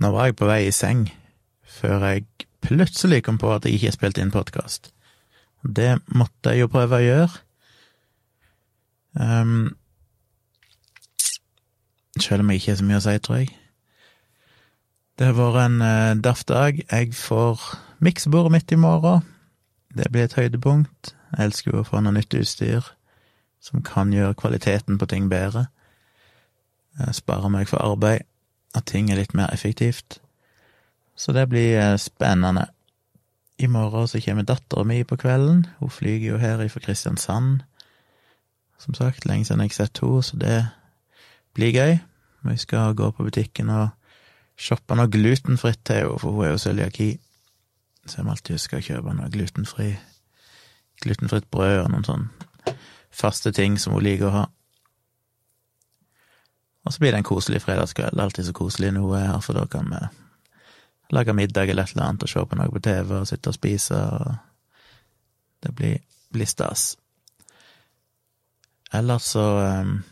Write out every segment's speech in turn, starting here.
Nå var jeg på vei i seng før jeg plutselig kom på at jeg ikke spilte inn podkast. Det måtte jeg jo prøve å gjøre. Um, selv om jeg ikke har så mye å si, tror jeg. Det har vært en uh, daff dag. Jeg får miksebordet mitt i morgen. Det blir et høydepunkt. Jeg elsker jo å få noe nytt utstyr som kan gjøre kvaliteten på ting bedre. Spare meg for arbeid, at ting er litt mer effektivt. Så det blir eh, spennende. I morgen så kommer dattera mi på kvelden. Hun flyr jo her fra Kristiansand. Som sagt, lenge siden jeg har sett henne, så det blir gøy. Vi skal gå på butikken og shoppe noe glutenfritt til henne, for hun er jo cøliaki. Så jeg må alltid huske å kjøpe noe glutenfri glutenfritt brød og noen sånne faste ting som hun liker å ha. Og så blir det en koselig fredagskveld. Alltid så koselig noe er her, for da kan vi lage middag eller et eller annet og se på noe på TV og sitte og spise, og det blir, blir stas. Ellers så um,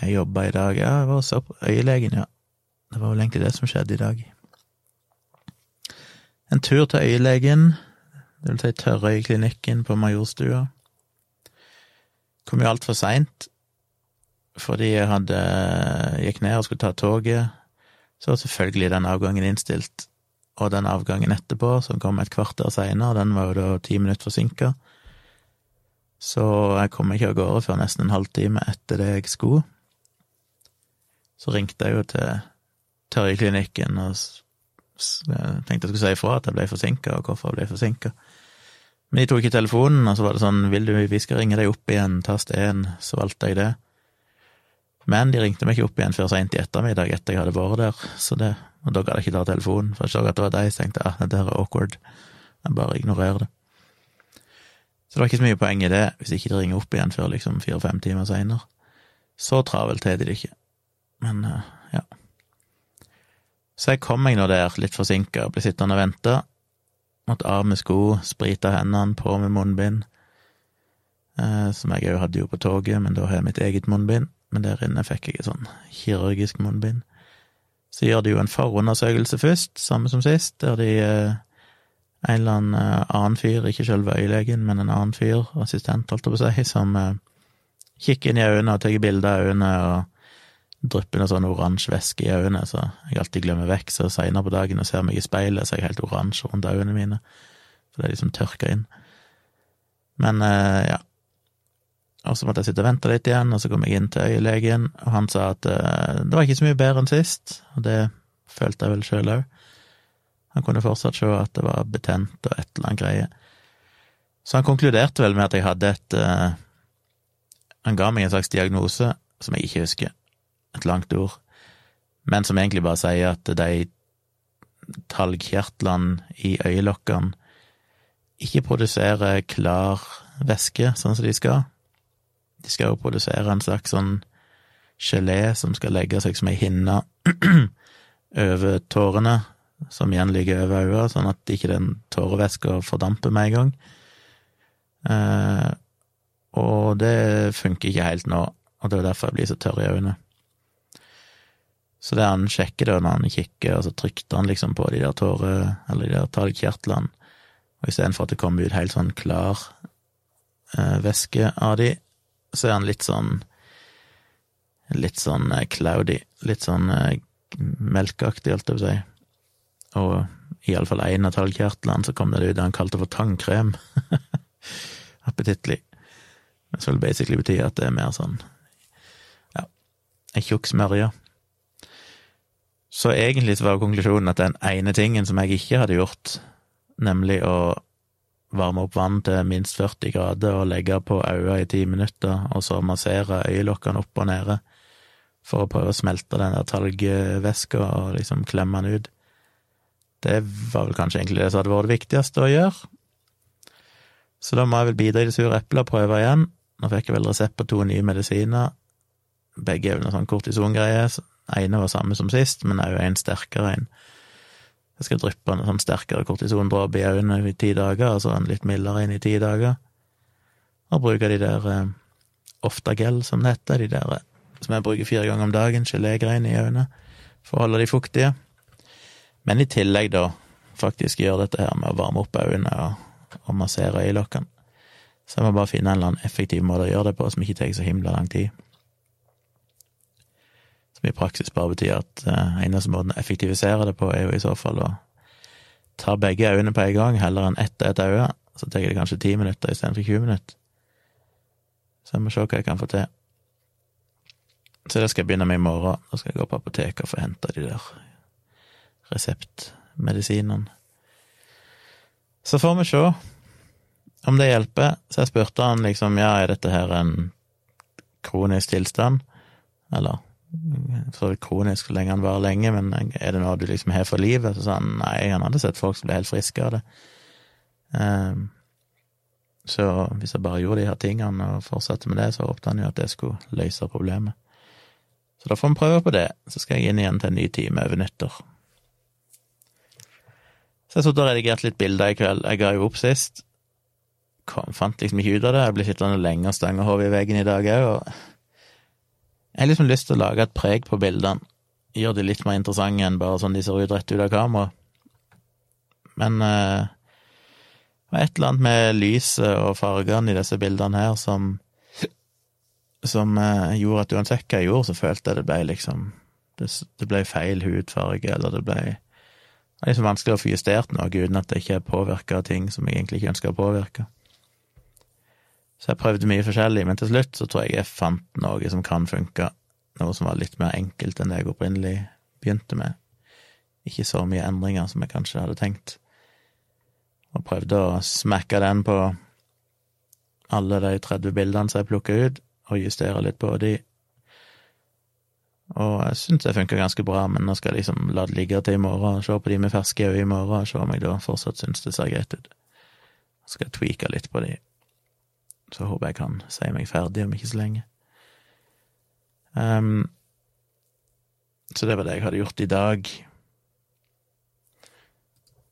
Jeg jobba i dag Ja, jeg var også på øyelegen, ja. Det var vel egentlig det som skjedde i dag. En tur til øyelegen, det vil si Tørrøyklinikken på Majorstua. Kom jo altfor seint, fordi jeg hadde gikk ned og skulle ta toget. Så var selvfølgelig den avgangen innstilt, og den avgangen etterpå, som kom et kvarter seinere, den var jo da ti minutter forsinka. Så jeg kom ikke av gårde før nesten en halvtime etter det jeg skulle. Så ringte jeg jo til Tørjeklinikken og tenkte jeg skulle si ifra at jeg ble forsinka, og hvorfor jeg ble forsinka. Men de tok ikke telefonen, og så var det sånn 'Vil du vi skal ringe deg opp igjen, tast én', så valgte jeg det. Men de ringte meg ikke opp igjen før seint i ettermiddag etter jeg hadde vært der, så det, og da gadd jeg ikke ta telefonen, for jeg så at det var deg, så tenkte jeg ah, det her er awkward, jeg bare ignorerer det. Så det var ikke så mye poeng i det, hvis ikke de ringer opp igjen før liksom fire-fem timer seinere. Så travelt er de ikke. Men ja. Så jeg kom meg nå der, litt forsinka, ble sittende og vente. Måtte av med sko, sprite hendene, på med munnbind. Eh, som jeg òg hadde jo på toget, men da har jeg mitt eget munnbind. Men der inne fikk jeg et sånn kirurgisk munnbind. Så gjør de jo en forundersøkelse først, samme som sist, der de eh, en eller eh, annen fyr, ikke selve øyelegen, men en annen fyr, assistent, holdt jeg på å si, som eh, kikker inn i øynene og tar bilde av øynene og drypper noe sånn oransje væske i øynene, så jeg alltid glemmer vekk, så seinere på dagen og ser meg i speilet, så er jeg helt oransje rundt øynene mine, for det er liksom tørka inn. Men ja. Og så måtte jeg sitte og vente litt igjen, og så kom jeg inn til øyelegen, og han sa at det var ikke så mye bedre enn sist, og det følte jeg vel sjøl òg. Han kunne fortsatt se at det var betent og et eller annet greie. Så han konkluderte vel med at jeg hadde et Han ga meg en slags diagnose som jeg ikke husker et langt ord, men som egentlig bare sier at de talgkjertlene i øyelokkene ikke produserer klar væske sånn som de skal. De skal jo produsere en slags sånn gelé som skal legge seg som ei hinne over tårene, som igjen ligger over øynene, sånn at ikke den tårevæska fordamper med en gang. Eh, og det funker ikke helt nå, og det er derfor jeg blir så tørr i øynene. Så det han sjekker da når han kikker, og så trykte han liksom på de der tåre... eller de der talgkjertlene, og istedenfor at det kommer ut helt sånn klar eh, væske av de, så er han litt sånn litt sånn eh, cloudy, litt sånn eh, melkeaktig, holdt jeg på å si. Og iallfall én av tallkjertlene, så kom det ut det han kalte for tannkrem. Appetittlig. Så vil basically bety at det er mer sånn ja, ei tjukk smørje. Så egentlig så var konklusjonen at den ene tingen som jeg ikke hadde gjort, nemlig å varme opp vann til minst 40 grader og legge på øynene i ti minutter, og så massere øyelokkene opp og nede for å prøve å smelte den der talgvæska og liksom klemme den ut. Det var vel kanskje egentlig det som hadde vært det viktigste å gjøre. Så da må jeg vel bidra i det sure eplet og prøve igjen. Nå fikk jeg vel resept på to nye medisiner. Begge er vel noe sånn kortisongreier. ene var samme som sist, men òg en sterkere en. Jeg skal dryppe en sånn sterkere kortisondråpe i øynene i ti dager, og så en litt mildere inn i ti dager. Og bruke de der eh, Oftagel, som det heter, de der som jeg bruker fire ganger om dagen, gelégreiene i øynene. for å holde de fuktige. Men i tillegg, da, faktisk gjøre dette her med å varme opp øynene og, og massere øyelokkene. Så jeg må bare finne en eller annen effektiv måte å gjøre det på som ikke tar så himla lang tid. Som i praksis bare betyr at uh, eneste måten å effektivisere det på, er jo i så fall å ta begge øynene på en gang, heller enn ett et øye. Så tar det kanskje ti minutter istedenfor 20 minutter. Så jeg må se hva jeg kan få til. Så det skal jeg begynne med i morgen. Da skal jeg gå på apoteket og få henta de der reseptmedisinene. Så får vi se om det hjelper. Så jeg spurte han liksom, ja, er dette her en kronisk tilstand? Eller vidt kronisk så lenge han varer lenge, men er det noe du liksom har for livet? Så sa han nei, han hadde sett folk som ble helt friske av det. Um, så hvis jeg bare gjorde de her tingene og fortsatte med det, så håpet han jo at det skulle løse problemet. Så da får vi prøve på det. Så skal jeg inn igjen til en ny time over nyttår. Så jeg satt og redigerte litt bilder i kveld. Jeg ga jo opp sist. Kom, fant liksom ikke ut av det. Jeg ble sittende lenge og stange hodet i veggen i dag òg, og jeg har liksom lyst til å lage et preg på bildene. Gjøre de litt mer interessante enn bare sånn de ser ut rett ut av kamera. Men uh, det var et eller annet med lyset og fargene i disse bildene her som som eh, gjorde at uansett hva jeg gjorde, så følte jeg det ble liksom Det, det ble feil hudfarge, eller det ble Det er liksom vanskelig å få justert noe uten at det ikke er påvirka av ting som jeg egentlig ikke ønsker å påvirke. Så jeg prøvde mye forskjellig, men til slutt så tror jeg jeg fant noe som kan funke. Noe som var litt mer enkelt enn det jeg opprinnelig begynte med. Ikke så mye endringer som jeg kanskje hadde tenkt. Og prøvde å smekke den på alle de 30 bildene som jeg plukka ut, og justere litt på de. Og jeg syns det funka ganske bra, men nå skal jeg liksom la det ligge til i morgen, se på de med ferske øyne i morgen, og se om jeg da fortsatt syns det ser greit ut. Så skal jeg tweake litt på de. Så håper jeg kan si meg ferdig om ikke så lenge. Um, så det var det jeg hadde gjort i dag.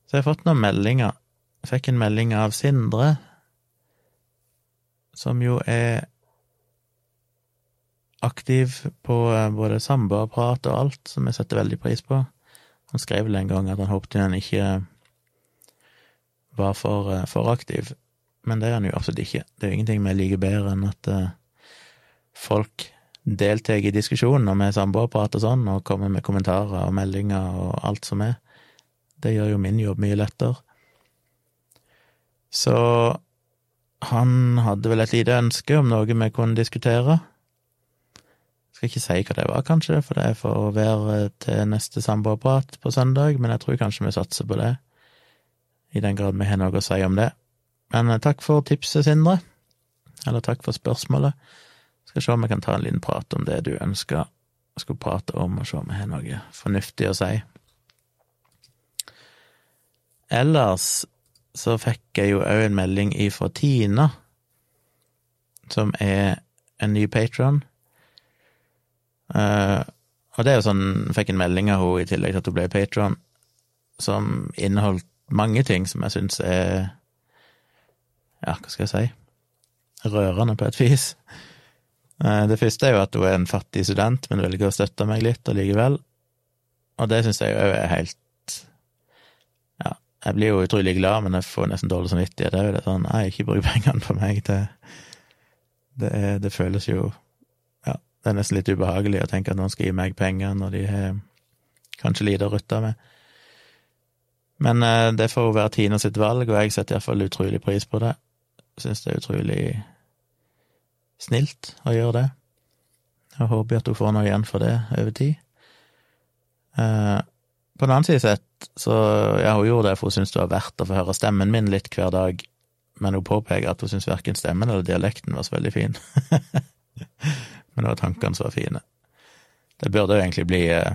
Så jeg har fått noen meldinger. Jeg fikk en melding av Sindre, som jo er aktiv på eh, både samboerprat og alt, som jeg setter veldig pris på. Han skrev vel en gang at han håpte han ikke var for, eh, for aktiv, men det er han jo absolutt ikke. Det er jo ingenting vi liker bedre enn at uh, folk deltar i diskusjonen og vi samboerprater og sånn, og kommer med kommentarer og meldinger og alt som er. Det gjør jo min jobb mye lettere. Så han hadde vel et lite ønske om noe vi kunne diskutere. Jeg Skal ikke si hva det var, kanskje, for det er for å være til neste samboerprat på søndag, men jeg tror kanskje vi satser på det, i den grad vi har noe å si om det. Men eh, takk for tipset, Sindre. Eller takk for spørsmålet. Skal se om jeg kan ta en liten prat om det du ønsker jeg skulle prate om, og se om jeg har noe fornuftig å si. Ellers så fikk jeg jo òg en melding ifra Tina, som er en ny patron. Uh, og det er jo sånn, jeg fikk en melding av henne i tillegg til at hun ble patron, som inneholdt mange ting som jeg syns er ja, hva skal jeg si, rørende på et vis. Eh, det første er jo at hun er en fattig student, men velger å støtte meg litt allikevel. Og det syns jeg òg er helt Ja, jeg blir jo utrolig glad, men jeg får nesten dårlig samvittighet. Det er sånn, nei, ikke bruk pengene på meg. Det, det, er, det føles jo Ja, det er nesten litt ubehagelig å tenke at noen skal gi meg penger når de har kanskje lite å rutte med. Men eh, det får jo være Tina sitt valg, og jeg setter iallfall utrolig pris på det. Syns det er utrolig snilt å gjøre det. Jeg håper at hun får noe igjen for det over tid. Eh, på den annen side sett, så ja, hun gjorde det for hun syntes det var verdt å få høre stemmen min litt hver dag, men hun påpeker at hun syntes verken stemmen eller dialekten var så veldig fin. men det var tankene som var fine. Det burde jo egentlig bli eh,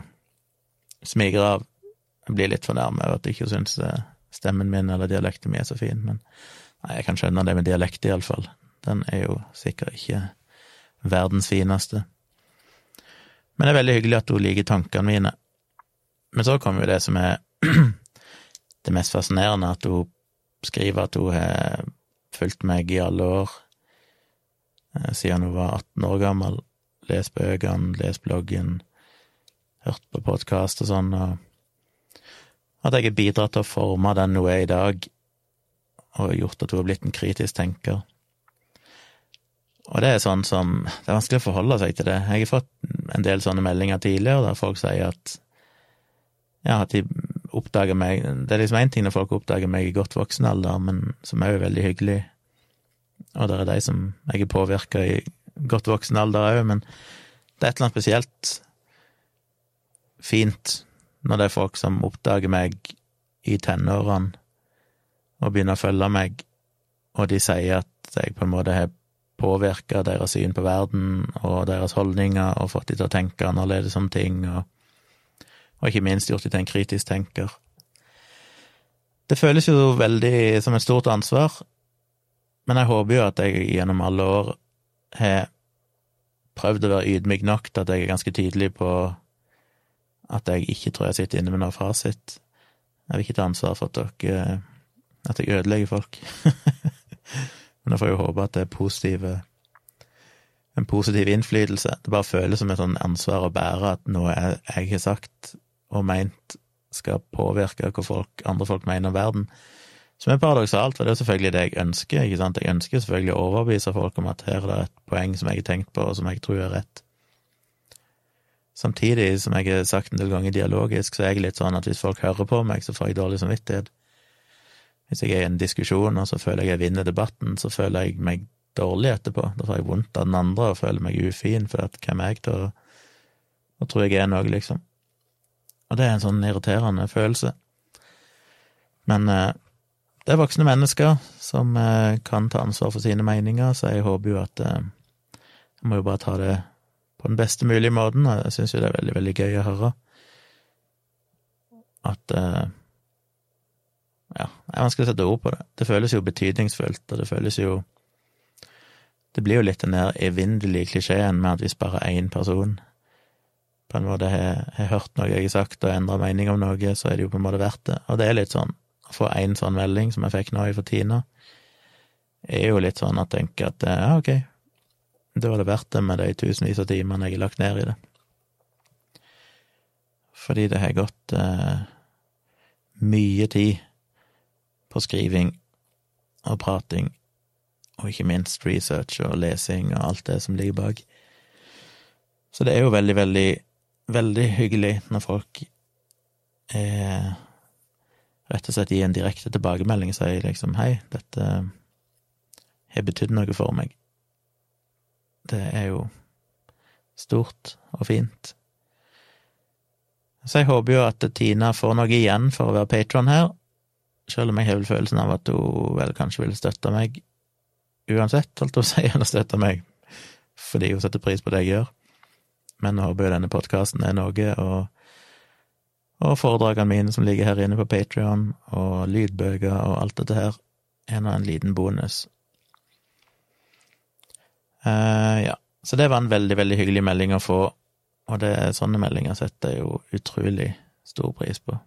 smiger av. Jeg blir litt fornærmet over at hun ikke syns eh, stemmen min eller dialekten min er så fin, men Nei, jeg kan skjønne det med dialekt, iallfall. Den er jo sikkert ikke verdens fineste. Men det er veldig hyggelig at hun liker tankene mine. Men så kommer jo det som er det mest fascinerende, at hun skriver at hun har fulgt meg i alle år, eh, siden hun var 18 år gammel. Lest bøkene, lest bloggen, hørt på podkast og sånn, og at jeg har bidratt til å forme den hun er i dag, og gjort at hun har blitt en kritisk tenker. Og det er sånn som Det er vanskelig å forholde seg til det. Jeg har fått en del sånne meldinger tidligere der folk sier at ja, at de oppdager meg Det er liksom én ting når folk oppdager meg i godt voksen alder, men som er jo veldig hyggelig, og det er de som jeg er påvirka i godt voksen alder òg, men det er et eller annet spesielt fint når det er folk som oppdager meg i tenårene og begynner å følge meg, og de sier at jeg på en måte har påvirka deres syn på verden og deres holdninger og fått de til å tenke annerledes om ting, og, og ikke minst gjort de til en kritisk tenker. Det føles jo veldig som et stort ansvar, men jeg håper jo at jeg gjennom alle år har prøvd å være ydmyk nok til at jeg er ganske tydelig på at jeg ikke tror jeg sitter inne med noe fasit. Jeg vil ikke ta ansvar for at dere at jeg ødelegger folk. Men jeg får jo håpe at det er positive en positiv innflytelse. Det bare føles som et sånn ansvar å bære at noe jeg, jeg har sagt og meint skal påvirke hva folk, andre folk mener om verden. Som er paradoksalt, for det er selvfølgelig det jeg ønsker. ikke sant? Jeg ønsker selvfølgelig å overbevise folk om at her er det et poeng som jeg har tenkt på, og som jeg tror er rett. Samtidig, som jeg har sagt en del ganger dialogisk, så er jeg litt sånn at hvis folk hører på meg, så får jeg dårlig samvittighet. Hvis jeg er i en diskusjon og så føler jeg jeg vinner debatten, så føler jeg meg dårlig etterpå. Da får jeg vondt av den andre og føler meg ufin, for at hvem er jeg til å, å tro jeg er noe, liksom. Og det er en sånn irriterende følelse. Men eh, det er voksne mennesker som eh, kan ta ansvar for sine meninger, så jeg håper jo at eh, Jeg må jo bare ta det på den beste mulige måten, og jeg syns jo det er veldig, veldig gøy å høre at eh, ja, det er vanskelig å sette ord på det. Det føles jo betydningsfullt, og det føles jo Det blir jo litt den der evinnelige klisjeen med at hvis bare én person på en måte har, har hørt noe jeg har sagt og endra mening om noe, så er det jo på en måte verdt det. Og det er litt sånn å få én sånn melding som jeg fikk nå fra Tina, er jo litt sånn at jeg tenker at ja, ok, da var det verdt det med de tusenvis av timene jeg har lagt ned i det. Fordi det har gått eh, mye tid på skriving og prating, og ikke minst research og lesing og alt det som ligger bak. Så det er jo veldig, veldig, veldig hyggelig når folk er rett og slett gir en direkte tilbakemelding og sier liksom hei, dette har betydd noe for meg. Det er jo stort og fint. Så jeg håper jo at Tina får noe igjen for å være patron her, selv om jeg har vel følelsen av at hun vel kanskje vil støtte meg uansett, holdt hun å si, eller støtte meg fordi hun setter pris på det jeg gjør. Men nå håper jo denne podkasten er noe, og, og foredragene mine som ligger her inne på Patrion, og lydbøker og alt dette her, er nå en liten bonus. Uh, ja, så det var en veldig, veldig hyggelig melding å få, og det, sånne meldinger setter jeg jo utrolig stor pris på.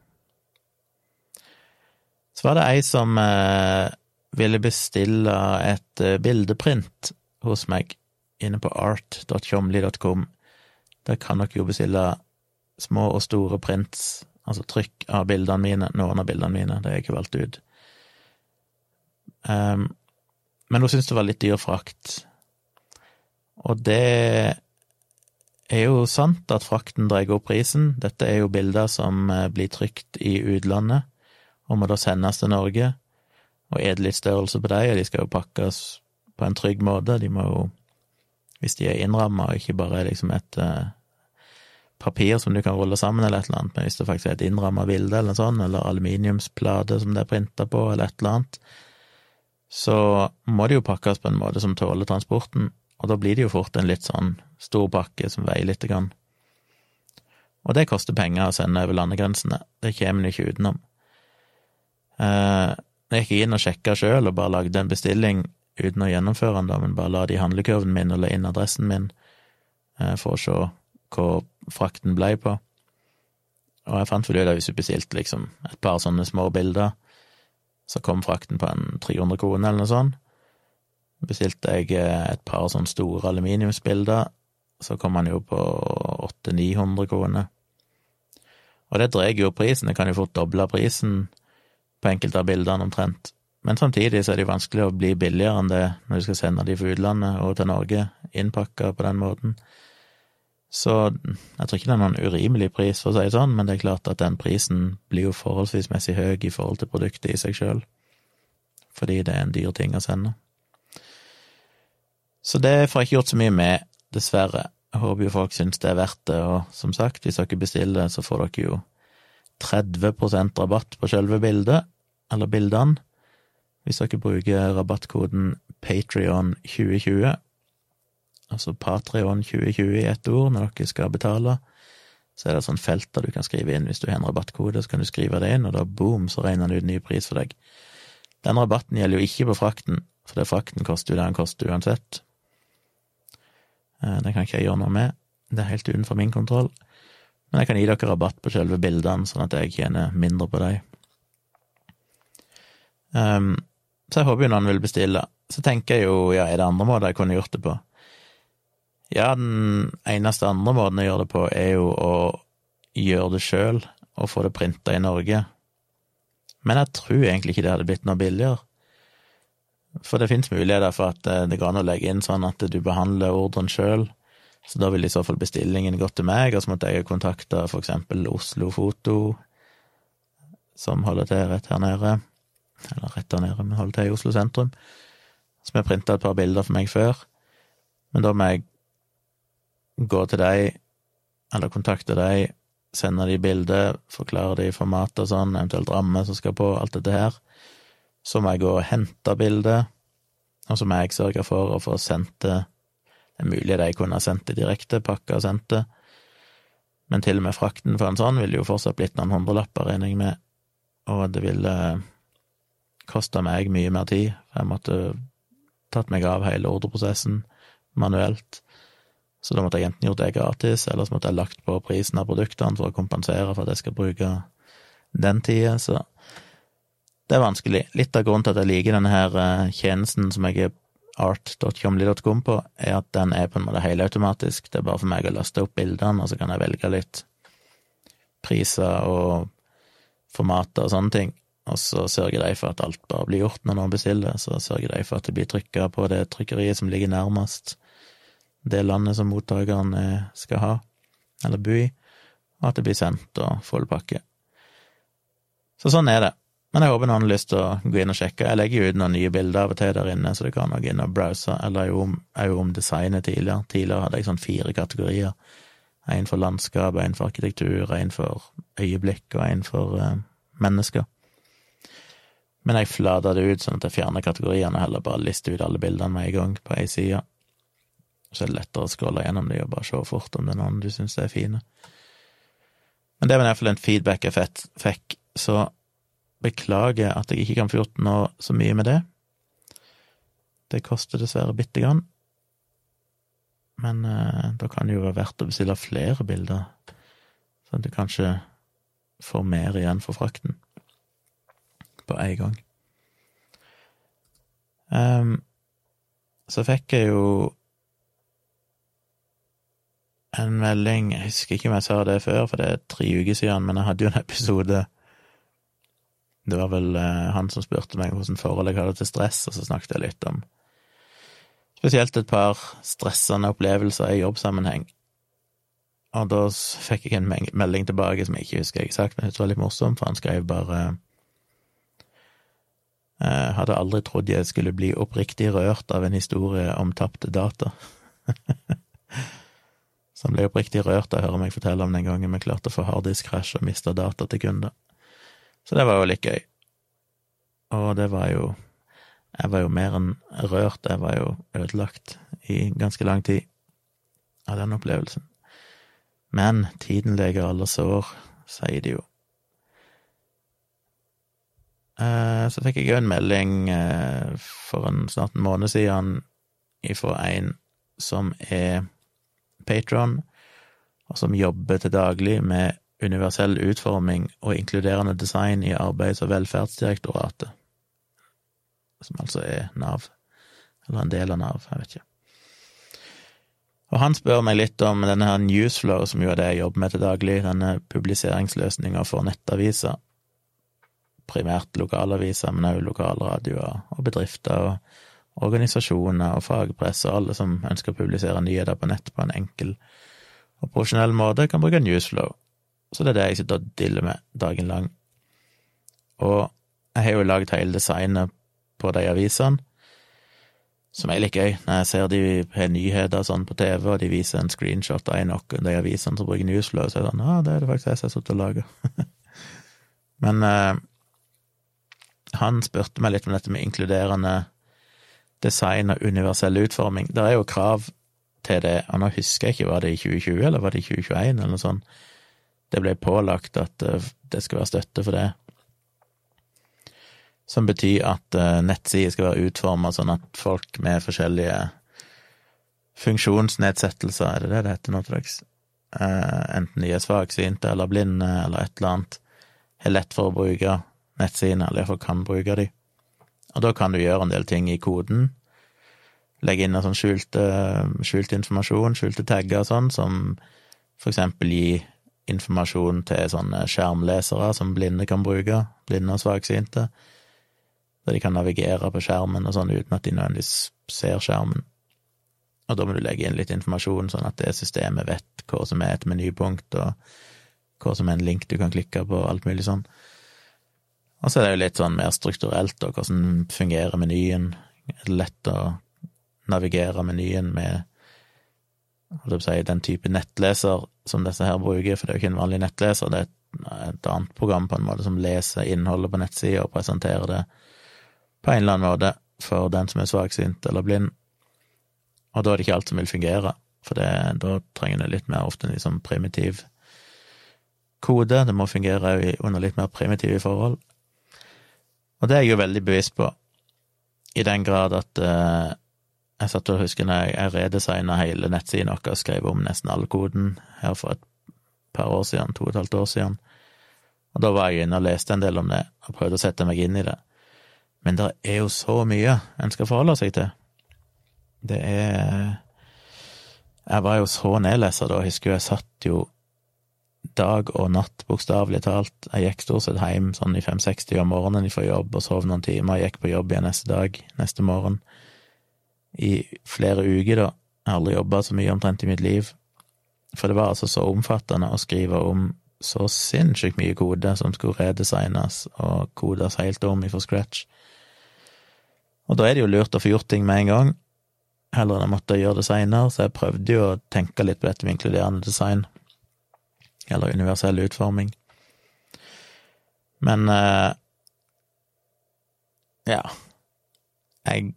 Så var det ei som eh, ville bestille et eh, bildeprint hos meg inne på art.tjomli.com. Der kan dere jo bestille små og store prints, altså trykk av bildene mine, noen av bildene mine, det jeg ikke valgt ut. Um, men hun syntes det var litt dyr frakt. Og det er jo sant at frakten drar opp prisen. Dette er jo bilder som eh, blir trykt i utlandet og må da sendes til Norge, og er det litt størrelse på dem, og de skal jo pakkes på en trygg måte, de må jo, hvis de er innramma og ikke bare er liksom et uh, papir som du kan rulle sammen eller et eller annet, men hvis det faktisk er et innramma bilde eller sånt, eller aluminiumsplate som det er printa på, eller et eller annet, så må de jo pakkes på en måte som tåler transporten, og da blir det jo fort en litt sånn stor pakke som veier lite grann. Og det koster penger å sende over landegrensene, det kommer en ikke utenom. Eh, jeg gikk inn og sjekka sjøl og bare lagde en bestilling uten å gjennomføre den, men bare la det i handlekurven min og la inn adressen min eh, for å se hva frakten ble på. Og jeg fant ut at hvis du bestilte liksom et par sånne små bilder, så kom frakten på en 300 kroner eller noe sånt. Bestilte jeg eh, et par sånne store aluminiumsbilder, så kom han jo på 800-900 kroner. Og det drar jo prisen, jeg kan jo fort doble prisen på enkelte av bildene omtrent. Men samtidig så er det vanskelig å bli billigere enn det når du skal sende de fra utlandet og til Norge, innpakka på den måten. Så jeg tror ikke det er noen urimelig pris, for å si det sånn, men det er klart at den prisen blir jo forholdsvis messig høy i forhold til produktet i seg sjøl, fordi det er en dyr ting å sende. Så det får jeg ikke gjort så mye med, dessverre. Jeg håper jo folk syns det er verdt det, og som sagt, hvis dere bestiller, så får dere jo 30% rabatt på selve bildet, eller bildene, hvis dere bruker rabattkoden Patrion2020, altså Patrion2020 i ett ord, når dere skal betale, så er det et sånt felt der du kan skrive inn hvis du har en rabattkode, så kan du skrive det inn, og da boom, så regner den ut ny pris for deg. Den rabatten gjelder jo ikke på frakten, for det frakten koster jo det den koster uansett. Den det kan ikke jeg gjøre noe med, det er helt utenfor min kontroll. Men jeg kan gi dere rabatt på selve bildene, sånn at jeg tjener mindre på dem. Um, så jeg håper jo noen vil bestille. Så tenker jeg jo, ja, er det andre måter jeg kunne gjort det på? Ja, den eneste andre måten å gjøre det på, er jo å gjøre det sjøl og få det printa i Norge. Men jeg tror egentlig ikke det hadde blitt noe billigere. For det fins muligheter for at eh, det går an å legge inn sånn at du behandler ordren sjøl så da ville i så fall bestillingen gått til meg, og så måtte jeg kontakte for eksempel Oslo Foto, som holder til rett her nede, eller rett her nede, men holder til i Oslo sentrum, som har printa et par bilder for meg før. Men da må jeg gå til deg, eller kontakte deg, sende de bilder, forklare de format og sånn, eventuelt ramme som skal på, alt dette her. Så må jeg gå og hente bildet, og så må jeg sørge for å få sendt det det er mulig de kunne ha sendt det direkte, pakka og sendt det, men til og med frakten for en sånn ville jo fortsatt blitt noen hundrelapper, regner jeg med, og det ville kosta meg mye mer tid, for jeg måtte tatt meg av hele ordreprosessen manuelt. Så da måtte jeg enten gjort det gratis, eller så måtte jeg lagt på prisen av produktene for å kompensere for at jeg skal bruke den tida, så det er vanskelig. Litt av grunnen til at jeg liker denne her eh, tjenesten som jeg er art.comly.com på, er at den er på en måte helautomatisk. Det er bare for meg å laste opp bildene, og så kan jeg velge litt priser og formater og sånne ting. Og så sørger de for at alt bare blir gjort når noen bestiller. Så sørger de for at det blir trykka på det trykkeriet som ligger nærmest det landet som mottakeren skal ha, eller bo i, og at det blir sendt og full. Så sånn er det. Men jeg håper noen har lyst til å gå inn og sjekke. Jeg legger jo ut noen nye bilder av og til der inne, så du kan gå inn og browse. Eller jeg er jo om, designet tidligere. Tidligere hadde jeg sånn fire kategorier. En for landskap, en for arkitektur, en for øyeblikk og en for uh, mennesker. Men jeg flata det ut sånn at jeg fjerner kategoriene og heller bare lister ut alle bildene med en gang på ei side. Så er det lettere å scrolle gjennom de og bare se fort om det er noen du syns er fine. Men det var i hvert fall en feedback jeg fikk, så Beklager at jeg ikke kan få gjort noe så mye med det. Det koster dessverre bitte grann. Men eh, da kan det jo være verdt å bestille flere bilder, sånn at du kanskje får mer igjen for frakten på en gang. Um, så fikk jeg jo en melding Jeg husker ikke om jeg sa det før, for det er tre uker siden, men jeg hadde jo en episode det var vel eh, han som spurte meg hvordan forhold jeg hadde til stress, og så snakket jeg litt om spesielt et par stressende opplevelser i jobbsammenheng. Og da fikk jeg en melding tilbake som jeg ikke husker eksakt, men det var litt morsom, for han skrev bare jeg Hadde aldri trodd jeg skulle bli oppriktig rørt av en historie om tapte data. Så han ble oppriktig rørt av å høre meg fortelle om den gangen vi klarte å få harddisk-krasj og mista data til kunder. Så det var jo litt gøy. Og det var jo Jeg var jo mer enn rørt, jeg var jo ødelagt i ganske lang tid av den opplevelsen. Men tiden leger alle sår, sier de jo. Eh, så fikk jeg jo en melding eh, for en snart en måned siden ifra en som er patron, og som jobber til daglig med universell utforming og inkluderende design i Arbeids- og velferdsdirektoratet, som altså er Nav, eller en del av Nav, jeg vet ikke. Og han spør meg litt om denne her Newsflow, som jo er det jeg jobber med til daglig, denne publiseringsløsninga for nettaviser. Primært lokalaviser, men også lokalradioer og bedrifter og organisasjoner og fagpress og alle som ønsker å publisere nyheter på nett på en enkel og profesjonell måte, kan bruke Newsflow. Så det er det jeg sitter og diller med dagen lang. Og jeg har jo laget hele designet på de avisene, som er litt gøy. Når jeg ser de har nyheter sånn på TV, og de viser en screenshot av en av de avisene som bruker Newsflow, så er det sånn ah, det er det faktisk jeg som har sittet og laga. Men eh, han spurte meg litt om dette med inkluderende design og universell utforming. Det er jo krav til det, og nå husker jeg ikke, var det i 2020 eller var det i 2021 eller noe sånt? Det ble pålagt at eh, det skal være støtte for det som betyr at uh, nettsider skal være utforma sånn at folk med forskjellige funksjonsnedsettelser, er det det det heter nå til dags, uh, enten de er svaksynte eller blinde eller et eller annet, har lett for å bruke nettsidene, eller iallfall kan bruke de. Og da kan du gjøre en del ting i koden. Legge inn en sånn skjult informasjon, skjulte tagger og sånn, som for eksempel gi informasjon til sånne skjermlesere som blinde kan bruke, blinde og svaksynte der de kan navigere på skjermen og sånn uten at de nødvendigvis ser skjermen. Og da må du legge inn litt informasjon, sånn at det systemet vet hva som er et menypunkt, og hva som er en link du kan klikke på, og alt mulig sånn. Og så er det jo litt sånn mer strukturelt, og hvordan fungerer menyen? Er det lett å navigere menyen med den type nettleser som disse her bruker, for det er jo ikke en vanlig nettleser, det er et, et annet program på en måte som leser innholdet på nettsida og presenterer det på en eller annen måte for den som er svaksynt eller blind. Og da er det ikke alt som vil fungere, for det, da trenger det litt mer ofte en liksom primitiv kode. Det må fungere under litt mer primitive forhold. Og det er jeg jo veldig bevisst på, i den grad at eh, jeg satt og husker når jeg, jeg redesigna hele nettsiden vår skrev om nesten all koden her for et par år siden, to og et halvt år siden. Og da var jeg inne og leste en del om det, og prøvde å sette meg inn i det. Men det er jo så mye en skal forholde seg til. Det er Jeg var jo så nedleser da, jeg husker jeg satt jo dag og natt, bokstavelig talt. Jeg gikk stort sett hjem sånn i 5-60 om morgenen fra jobb og sov noen timer. Jeg gikk på jobb igjen neste dag, neste morgen. I flere uker, da. Jeg har aldri jobba så mye omtrent i mitt liv. For det var altså så omfattende å skrive om så sinnssykt mye kode som skulle redesignes og kodes helt om ifra scratch. Og da er det jo lurt å få gjort ting med en gang, heller enn å måtte gjøre det seinere, så jeg prøvde jo å tenke litt på dette med inkluderende design, eller universell utforming. Men eh, ja, jeg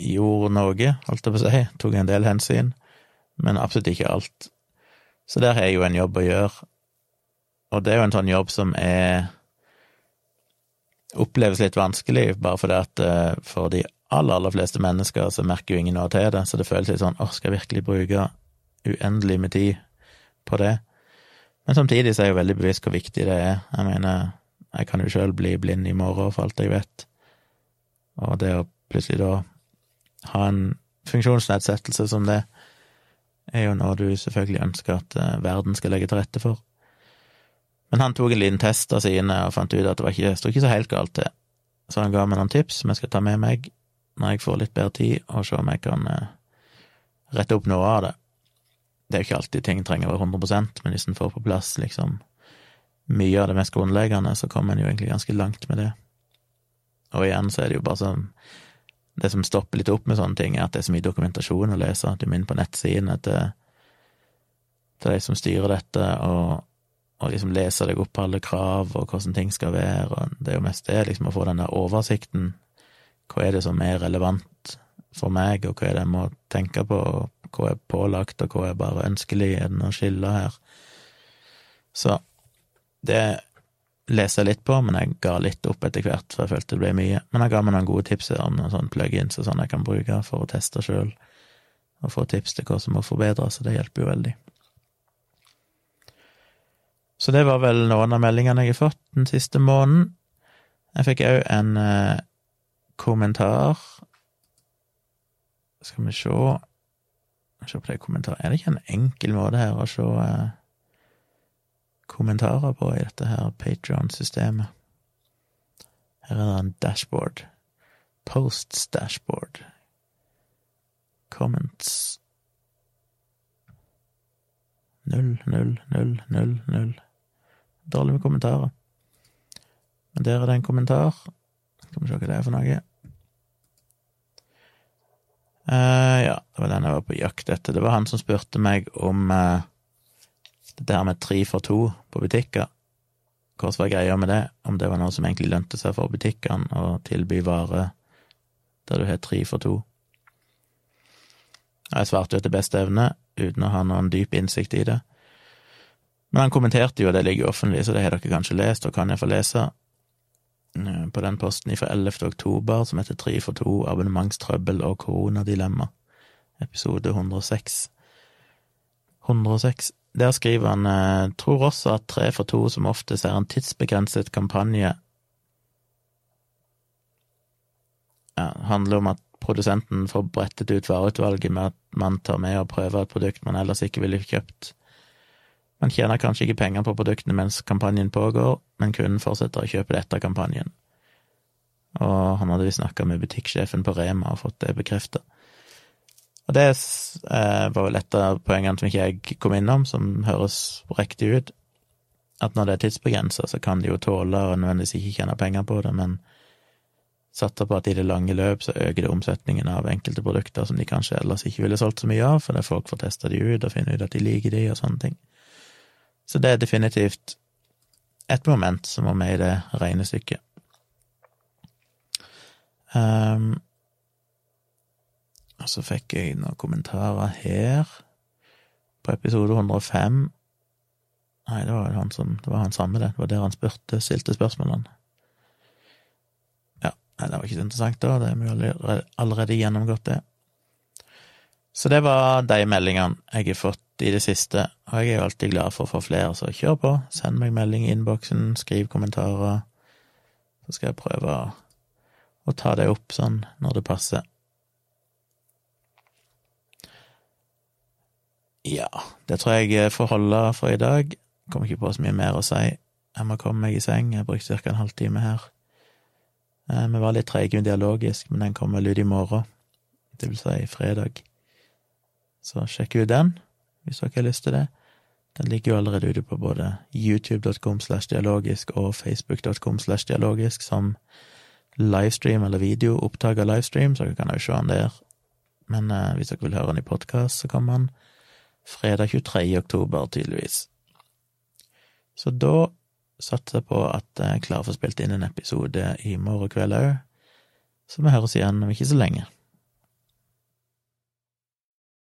gjorde noe, holdt jeg på å si, tok en del hensyn, men absolutt ikke alt. Så der har jeg jo en jobb å gjøre, og det er jo en sånn jobb som er oppleves litt vanskelig, bare fordi at eh, for de aller, aller fleste mennesker så merker jo ingen noe til det, så det føles litt sånn åh, skal jeg virkelig bruke uendelig med tid på det? Men samtidig så er jeg jo veldig bevisst hvor viktig det er. Jeg mener, jeg kan jo sjøl bli blind i morgen, for alt jeg vet, og det å plutselig da ha en funksjonsnedsettelse som det, er jo noe du selvfølgelig ønsker at eh, verden skal legge til rette for. Men han tok en liten test av sine og fant ut at det ikke, sto ikke så helt galt til. Så han ga meg noen tips som jeg skal ta med meg når jeg får litt bedre tid, og se om jeg kan eh, rette opp noe av det. Det er jo ikke alltid ting trenger å være 100% men hvis en får på plass liksom mye av det mest grunnleggende, så kommer en jo egentlig ganske langt med det. Og igjen så er det jo bare sånn Det som stopper litt opp med sånne ting, er at det er så mye dokumentasjon å lese. Du må inn på nettsidene til, til de som styrer dette, og og liksom lese deg opp på alle krav og hvordan ting skal være, og det er jo mest det, liksom å få den der oversikten. Hva er det som er relevant for meg, og hva er det jeg må tenke på, og hva er pålagt, og hva er bare ønskelig, er det noe skille her? Så det leser jeg litt på, men jeg ga litt opp etter hvert, for jeg følte det ble mye. Men jeg ga meg noen gode tips om noen sånne plugins og sånn jeg kan bruke for å teste sjøl, og få tips til hva som må forbedres, så det hjelper jo veldig. Så det var vel noen av meldingene jeg har fått den siste måneden. Jeg fikk òg en eh, kommentar Skal vi se Se på det kommentaret Er det ikke en enkel måte her å se eh, kommentarer på i dette her Patron-systemet? Her er det en dashboard. Posts dashboard. Comments Null, null, null, null, null. Dårlig med kommentarer. Men der er det en kommentar. Skal vi se hva det er for noe. Uh, ja, det var den jeg var på jakt etter. Det var han som spurte meg om uh, det her med tre for to på butikker. hvordan var greia med det? Om det var noe som egentlig lønte seg for butikkene å tilby varer der du har tre for to. Jeg svarte jo etter beste evne, uten å ha noen dyp innsikt i det. Men han kommenterte jo, det ligger offentlig, så det har dere kanskje lest, og kan jeg få lese. Eh, på den posten fra 11. oktober som heter Tre for to, abonnementstrøbbel og koronadilemma, episode 106. 106. Der skriver han eh, tror også at Tre for to som oftest er en tidsbegrenset kampanje ja, handler om at produsenten får brettet ut vareutvalget med at man tar med og prøver et produkt man ellers ikke ville kjøpt. Man tjener kanskje ikke penger på produktene mens kampanjen pågår, men kunden fortsetter å kjøpe det etter kampanjen. Og han hadde visst snakka med butikksjefen på Rema og fått det bekrefta. Og det eh, var vel et av poengene som ikke jeg kom innom, som høres riktig ut. At når det er tidsbegrensa, så kan de jo tåle å nødvendigvis ikke tjene penger på det, men satser på at i det lange løp så øker det omsetningen av enkelte produkter som de kanskje ellers ikke ville solgt så mye av, fordi folk får testa de ut og finne ut at de liker de og sånne ting. Så det er definitivt et moment som var med i det regnestykket. Um, og så fikk jeg noen kommentarer her på episode 105. Nei, det var han som Det var han samme, det. Det var der han spurte, stilte spørsmålene. Ja, nei, det var ikke så interessant, da. Det er allerede, allerede gjennomgått, det. Så det var de meldingene jeg har fått i det siste, og jeg er jo alltid glad for å få flere, så kjør på. Send meg melding i innboksen, skriv kommentarer, så skal jeg prøve å ta det opp sånn når det passer. Ja, det tror jeg får holde for i dag. Kommer ikke på så mye mer å si. Jeg må komme meg i seng. Jeg brukte brukt ca. en halvtime her. Eh, vi var litt treige dialogisk, men den kommer vel ut i morgen, det vil si fredag. Så sjekk ut den hvis dere har lyst til det. Den ligger jo allerede ute på både youtube.com slash dialogisk og facebook.com slash dialogisk som livestream eller video opptak av livestream, så dere kan jo se den der. Men eh, hvis dere vil høre den i podkast, så kommer den fredag 23. oktober, tydeligvis. Så da satser jeg på at jeg klarer å få spilt inn en episode i morgen kveld òg, så vi høres igjen om ikke så lenge.